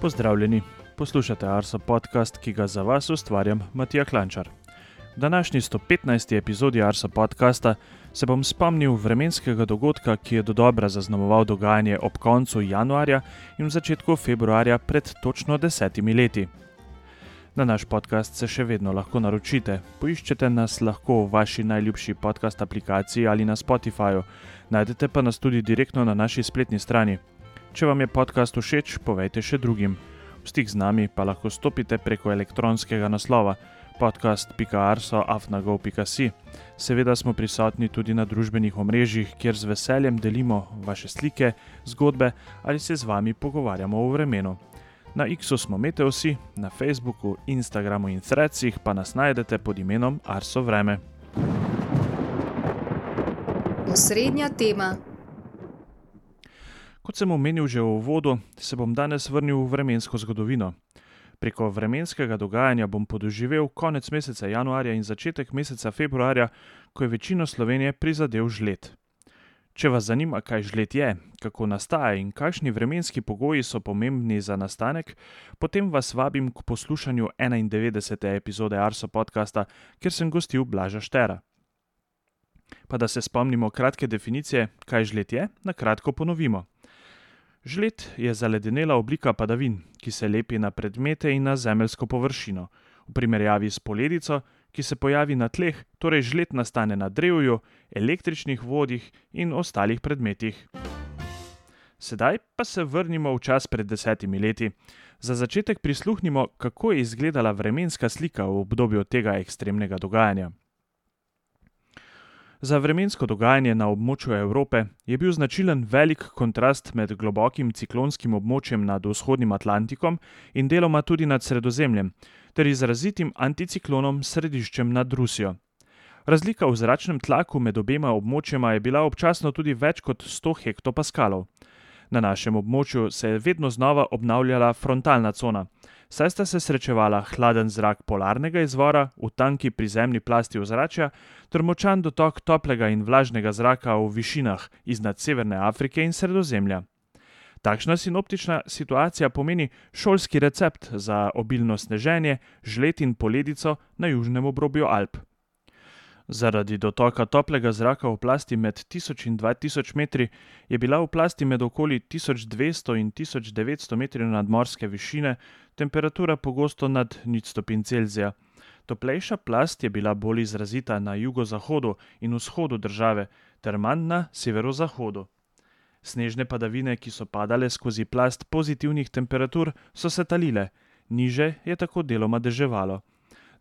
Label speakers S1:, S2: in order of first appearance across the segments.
S1: Pozdravljeni, poslušate Arso podcast, ki ga za vas ustvarjam Matija Klančar. V današnji 115. epizodi Arso podcasta se bom spomnil vremenskega dogodka, ki je do dobra zaznamoval dogajanje ob koncu januarja in v začetku februarja pred točno desetimi leti. Na naš podcast se še vedno lahko naročite. Poiščete nas lahko v vaši najljubši podcast aplikaciji ali na Spotifyju, najdete pa nas tudi direktno na naši spletni strani. Če vam je podcast všeč, povejte še drugim. V stik z nami pa lahko stopite preko elektronskega naslova podcast.arso.afnago.si. Seveda smo prisotni tudi na družbenih omrežjih, kjer z veseljem delimo vaše slike, zgodbe ali se z vami pogovarjamo o vremenu. Na X-u smo Meteosi, na Facebooku, Instagramu in Threadsih pa nas najdete pod imenom Arso Vreme.
S2: Osrednja tema.
S1: Kot sem omenil že v uvodu, se bom danes vrnil v vremensko zgodovino. Preko vremenskega dogajanja bom podoživel konec meseca januarja in začetek meseca februarja, ko je večino Slovenije prizadel žled. Če vas zanima, kaj žled je, kako nastaja in kakšni vremenski pogoji so pomembni za nastanek, potem vas vabim k poslušanju 91. epizode Arso podcasta, kjer sem gostil Blaža Štera. Pa da se spomnimo kratke definicije, kaj žled je, na kratko ponovimo. Žled je zaledenela oblika padavin, ki se lepi na predmete in na zemeljsko površino. V primerjavi s poledico, ki se pojavi na tleh, torej žled nastane na drevju, električnih vodih in ostalih predmetih. Sedaj pa se vrnimo v čas pred desetimi leti. Za začetek prisluhnimo, kako je izgledala vremenska slika v obdobju tega ekstremnega dogajanja. Za vremensko dogajanje na območju Evrope je bil značilen velik kontrast med globokim ciklonskim območjem nad vzhodnim Atlantikom in deloma tudi nad Sredozemljem, ter izrazitim anticiklonom s središčem nad Rusijo. Razlika v zračnem tlaku med obema območjema je bila občasno tudi več kot 100 hektopaskalov. Na našem območju se je vedno znova obnavljala frontalna cona, saj sta se srečevala hladen zrak polarnega izvora v tanki prizemni plasti ozračja ter močan dotok toplega in vlažnega zraka v višinah iznad Severne Afrike in Sredozemlja. Takšna sinoptična situacija pomeni šolski recept za obilno sneženje, žled in poledico na južnem obrobju Alp. Zaradi dotoka toplega zraka v plasti med 1000 in 2000 metri je bila v plasti med okoli 1200 in 1900 metri nadmorske višine temperatura pogosto nad nič stopinj Celzija. Toplejša plast je bila bolj izrazita na jugozahodu in vzhodu države, ter manj na severozahodu. Snežne padavine, ki so padale skozi plast pozitivnih temperatur, so se talile, niže je tako deloma deževalo.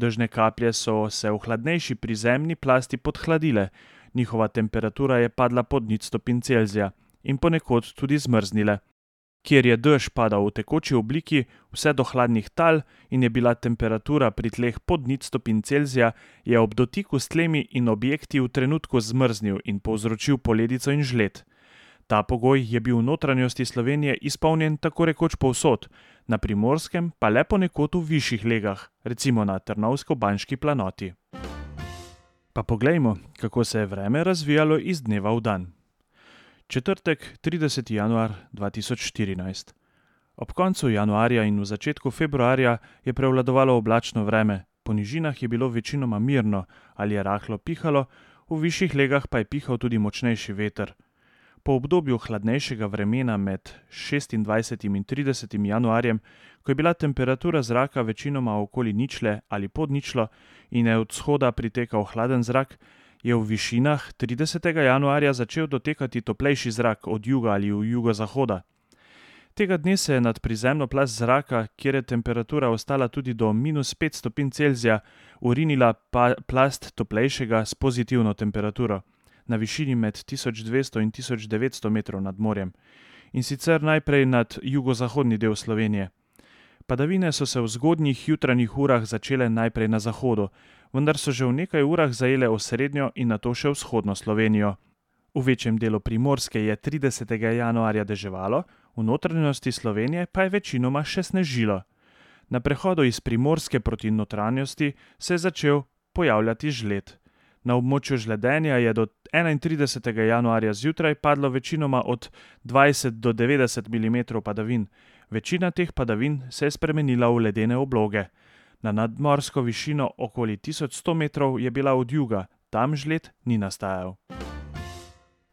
S1: Dežne kaplje so se v hladnejši prizemni plasti podhladile, njihova temperatura je padla pod nič stopinj Celzija in ponekod tudi zmrznile. Kjer je dež padal v tekoči obliki, vse do hladnih tal in je bila temperatura pri tleh pod nič stopinj Celzija, je ob dotiku s tlemi in objekti v trenutku zmrznil in povzročil poledico in žled. Ta pogoj je bil v notranjosti Slovenije izpolnjen tako rekoč povsod, na primorskem pa le ponekod v višjih legah, recimo na Trnovsko-Banški planoti. Pa poglejmo, kako se je vreme razvijalo iz dneva v dan. Četrtek, 30. januar 2014. Ob koncu januarja in v začetku februarja je prevladovalo oblačno vreme, po nižinah je bilo večinoma mirno ali je rahlo pihalo, v višjih legah pa je pihal tudi močnejši veter. Po obdobju hladnejšega vremena med 26. in 30. januarjem, ko je bila temperatura zraka večinoma okoli ničle ali pod ničlo in je od vzhoda pritekal hladen zrak, je v višinah 30. januarja začel dotekati toplejši zrak od juga ali jugozahoda. Tega dne se je nad prizemno plast zraka, kjer je temperatura ostala tudi do minus 5 stopinj Celzija, urinila plast toplejšega s pozitivno temperaturo na višini med 1200 in 1900 metrov nad morjem, in sicer najprej nad jugozahodni del Slovenije. Padavine so se v zgodnjih jutranjih urah začele najprej na zahodu, vendar so že v nekaj urah zajele osrednjo in nato še vzhodno Slovenijo. V večjem delu primorske je 30. januarja deževalo, v notranjosti Slovenije pa je večinoma še snežilo. Na prehodu iz primorske proti notranjosti se je začel pojavljati žled. Na območju žledenja je do 31. januarja zjutraj padlo večinoma od 20 do 90 mm padavin, Večina teh padavin se je spremenila v ledene obloge. Na nadmorsko višino okoli 1100 metrov je bila od juga, tam žled ni nastajal.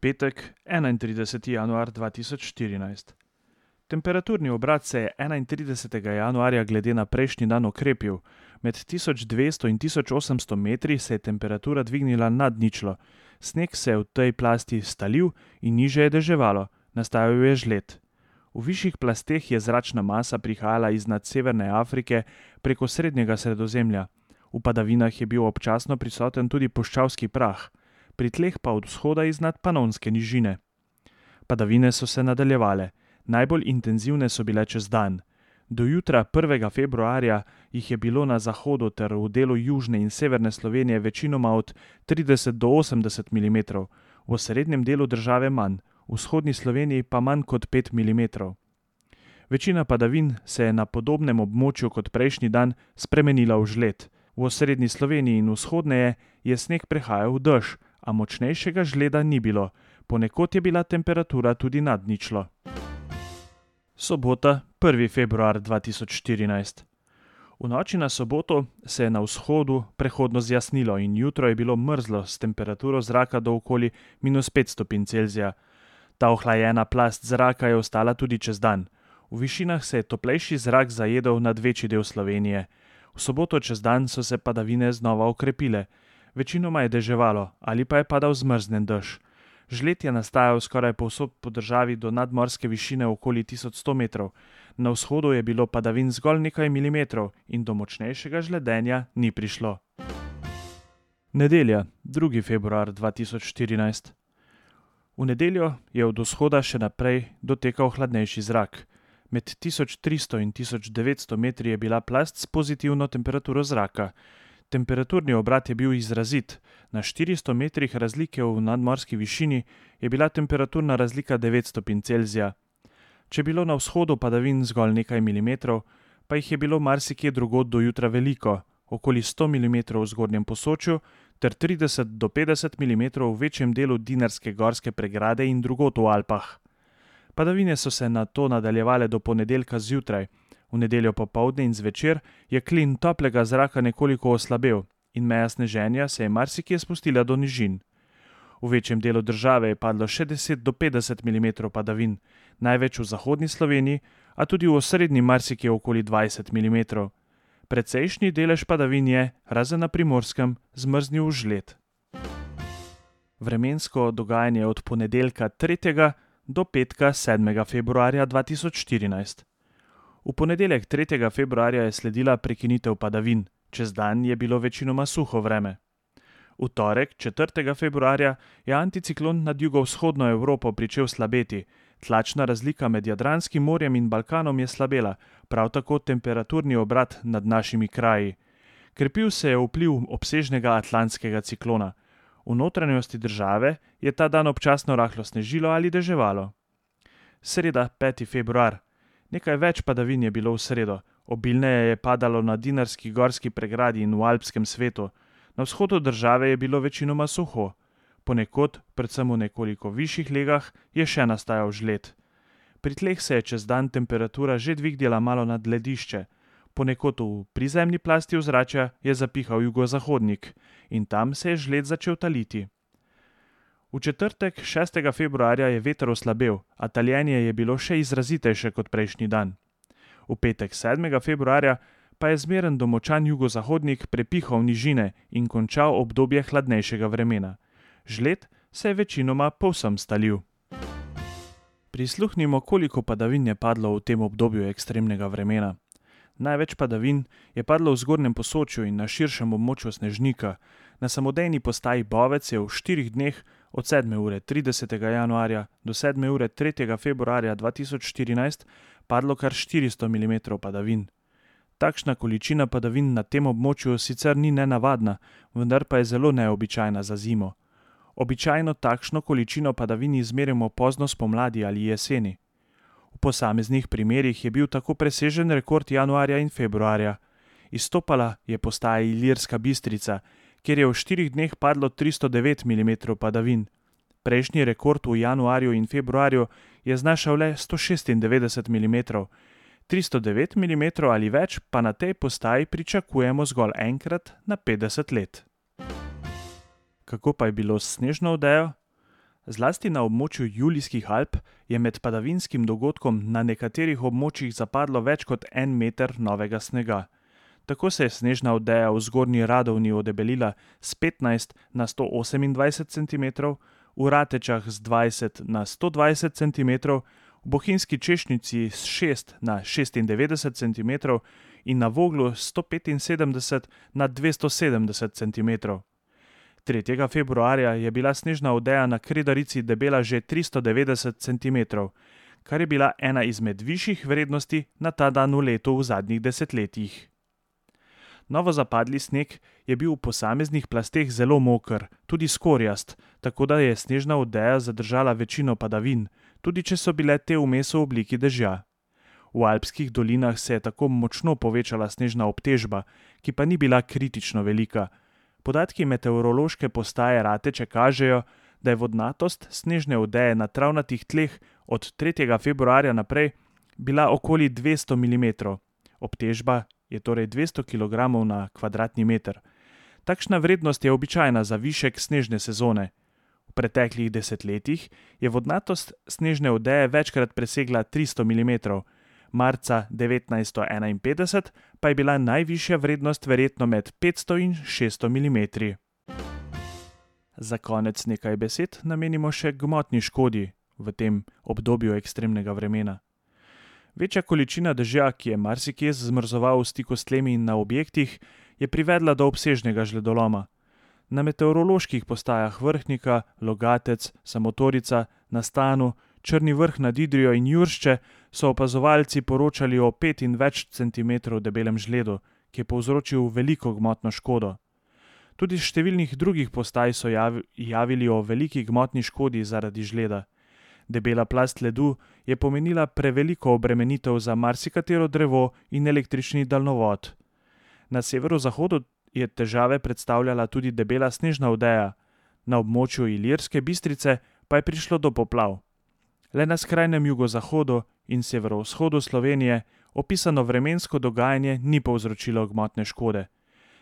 S1: Petek, 31. januar 2014. Temperaturni obrat se je 31. januarja glede na prejšnji dan okrepil. Med 1200 in 1800 metri se je temperatura dvignila nad ničlo. Sneg se je v tej plasti stalil in niže je deževalo, nastajal je žled. V višjih plasteh je zračna masa prihajala iz nad Severne Afrike preko srednjega sredozemlja. V padavinah je bil občasno prisoten tudi poščavski prah, pri tleh pa od vzhoda iz nad Panonske nižine. Padavine so se nadaljevale najbolj intenzivne so bile čez dan. Do jutra 1. februarja jih je bilo na zahodu ter v delu južne in severne Slovenije večinoma od 30 do 80 mm, v srednjem delu države manj, v vzhodni Sloveniji pa manj kot 5 mm. Večina padavin se je na podobnem območju kot prejšnji dan spremenila v žled. V srednji Sloveniji in vzhodneje je sneg prehajal v dež, a močnejšega žleda ni bilo, ponekod je bila temperatura tudi nad ničlo. Sobota, 1. februar 2014. V noči na soboto se je na vzhodu prehodno zjasnilo in jutro je bilo mrzlo s temperaturo zraka do okoli minus 5 stopinj Celzija. Ta ohlajena plast zraka je ostala tudi čez dan. V višinah se je toplejši zrak zajedel nad večji del Slovenije. V soboto čez dan so se padavine znova okrepile. Večinoma je deževalo ali pa je padal zmrznen dež. Žled je nastajal skoraj povsod po državi do nadmorske višine okoli 1100 metrov, na vzhodu je bilo padavin zgolj nekaj milimetrov in do močnejšega žledenja ni prišlo. Nedelja, 2. februar 2014. V nedeljo je od vzhoda še naprej dotekal hladnejši zrak. Med 1300 in 1900 metri je bila plast s pozitivno temperaturo zraka. Temperaturni obrat je bil izrazit, na 400 metrih razlike v nadmorski višini je bila temperaturna razlika 9 stopinj Celzija. Če je bilo na vzhodu padavin zgolj nekaj milimetrov, pa jih je bilo marsikje drugod do jutra veliko, okoli 100 mm v zgornjem posočju ter 30 do 50 mm v večjem delu Dinarske gorske pregrade in drugod v Alpah. Padavine so se na to nadaljevale do ponedeljka zjutraj. V nedeljo popovdne in zvečer je klin toplega zraka nekoliko oslabel in meja sneženja se je marsikje spustila do nižin. V večjem delu države je padlo še 10 do 50 mm padavin, največ v zahodni Sloveniji, a tudi v osrednji marsikje okoli 20 mm. Precejšnji delež padavin je, razen na primorskem, zmrznil v žled. Vremensko dogajanje od ponedeljka 3. do petka 7. februarja 2014. V ponedeljek 3. februarja je sledila prekinitev padavin, čez dan je bilo večinoma suho vreme. V torek 4. februarja je anticiklon nad jugovzhodno Evropo pričel slabeti, tlačna razlika med Jadranskim morjem in Balkanom je slabela, prav tako temperaturni obrat nad našimi kraji. Krepil se je vpliv obsežnega atlantskega ciklona. V notranjosti države je ta dan občasno rahlo snežilo ali deževalo. Sreda 5. februar. Nekaj več padavin je bilo v sredo, obilneje je padalo na Dinarski gorski pregradi in v alpskem svetu, na vzhodu države je bilo večinoma suho, ponekod, predvsem v nekoliko višjih legah, je še nastajal žled. Pri tleh se je čez dan temperatura že dvignila malo nad ledišče, ponekod v prizemni plasti ozračja je zapihal jugozahodnik in tam se je žled začel taliti. V četrtek 6. februarja je veter oslabel, a taljenje je bilo še izrazitejše kot prejšnji dan. V petek 7. februarja pa je zmeren domočan jugozahodnik prepihal nižine in končal obdobje hladnejšega vremena. Žled se je večinoma povsem stalil. Prisluhnimo, koliko padavin je padlo v tem obdobju ekstremnega vremena. Največ padavin je padlo v zgornjem posočju in na širšem območju snežnika. Na samodejni postaji Bovec je v štirih dneh od 7. ure 30. januarja do 7. ure 3. februarja 2014 padlo kar 400 mm padavin. Takšna količina padavin na tem območju sicer ni nenavadna, vendar pa je zelo neobičajna za zimo. Običajno takšno količino padavin izmerimo pozno spomladi ali jeseni. V posameznih primerjih je bil tako presežen rekord januarja in februarja. Izstopala je postaja Ilirska bistrica, kjer je v štirih dneh padlo 309 mm padavin. Prejšnji rekord v januarju in februarju je znašal le 196 mm, 309 mm ali več pa na tej postaji pričakujemo zgolj enkrat na 50 let. Kako pa je bilo s snežno odejo? Zlasti na območju Julijskih Alp je med padavinskim dogodkom na nekaterih območjih zapadlo več kot en meter novega snega. Tako se je snežna odeja v zgornji Radovni odebelila z 15 na 128 cm, v Ratečah z 20 na 120 cm, v Bohinjski češnjici z 6 na 96 cm in na Voglu z 175 na 270 cm. 3. februarja je bila snežna odeja na Kredarici debela že 390 cm, kar je bila ena izmed višjih vrednosti na ta dan v letu v zadnjih desetletjih. Novo zapadli sneg je bil v posameznih plasteh zelo moker, tudi skorjast, tako da je snežna odeja zadržala večino padavin, tudi če so bile te vmes v obliki dežja. V alpskih dolinah se je tako močno povečala snežna obtežba, ki pa ni bila kritično velika, Podatki meteorološke postaje Rateče kažejo, da je vodnatost snežne odeje na travnatih tleh od 3. februarja naprej bila okoli 200 mm, obtežba je torej 200 kg na kvadratni meter. Takšna vrednost je običajna za višek snežne sezone. V preteklih desetletjih je vodnatost snežne odeje večkrat presegla 300 mm marca 1951 pa je bila najvišja vrednost verjetno med 500 in 600 mm. Za konec nekaj besed namenimo še gmotni škodi v tem obdobju ekstremnega vremena. Večja količina dežja, ki je marsikje zmrzoval v stiku s tlemi in na objektih, je privedla do obsežnega žledoloma. Na meteoroloških postajah Vrhnika, Logatec, Samotorica, na Stanu, Črni vrh nad Idrijo in Juršče so opazovalci poročali o pet in več centimetrov debelem žledu, ki je povzročil veliko gmotno škodo. Tudi iz številnih drugih postaj so javili o veliki gmotni škodi zaradi žleda. Debela plast ledu je pomenila preveliko obremenitev za marsikatero drevo in električni daljnovod. Na severozahodu je težave predstavljala tudi debela snežna odeja, na območju Ilirske bistrice pa je prišlo do poplav. Le na skrajnem jugozahodu in severovzhodu Slovenije opisano vremensko dogajanje ni povzročilo gmotne škode.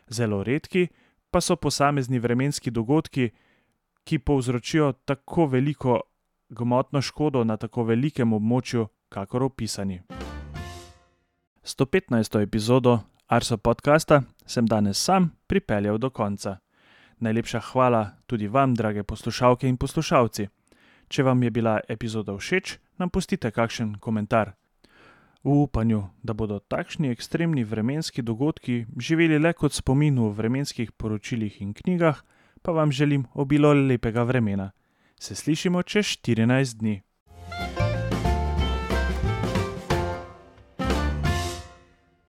S1: Zelo redki pa so posamezni vremenski dogodki, ki povzročijo tako veliko gmotno škodo na tako velikem območju, kakor opisani. 115. epizodo Arso podcasta sem danes sam pripeljal do konca. Najlepša hvala tudi vam, drage poslušalke in poslušalci. Če vam je bila epizoda všeč, nam pustite kakšen komentar. V upanju, da bodo takšni ekstremni vremenski dogodki živeli le kot spomin v vremenskih poročilih in knjigah, pa vam želim obilo lepega vremena. Se slišimo čez 14 dni.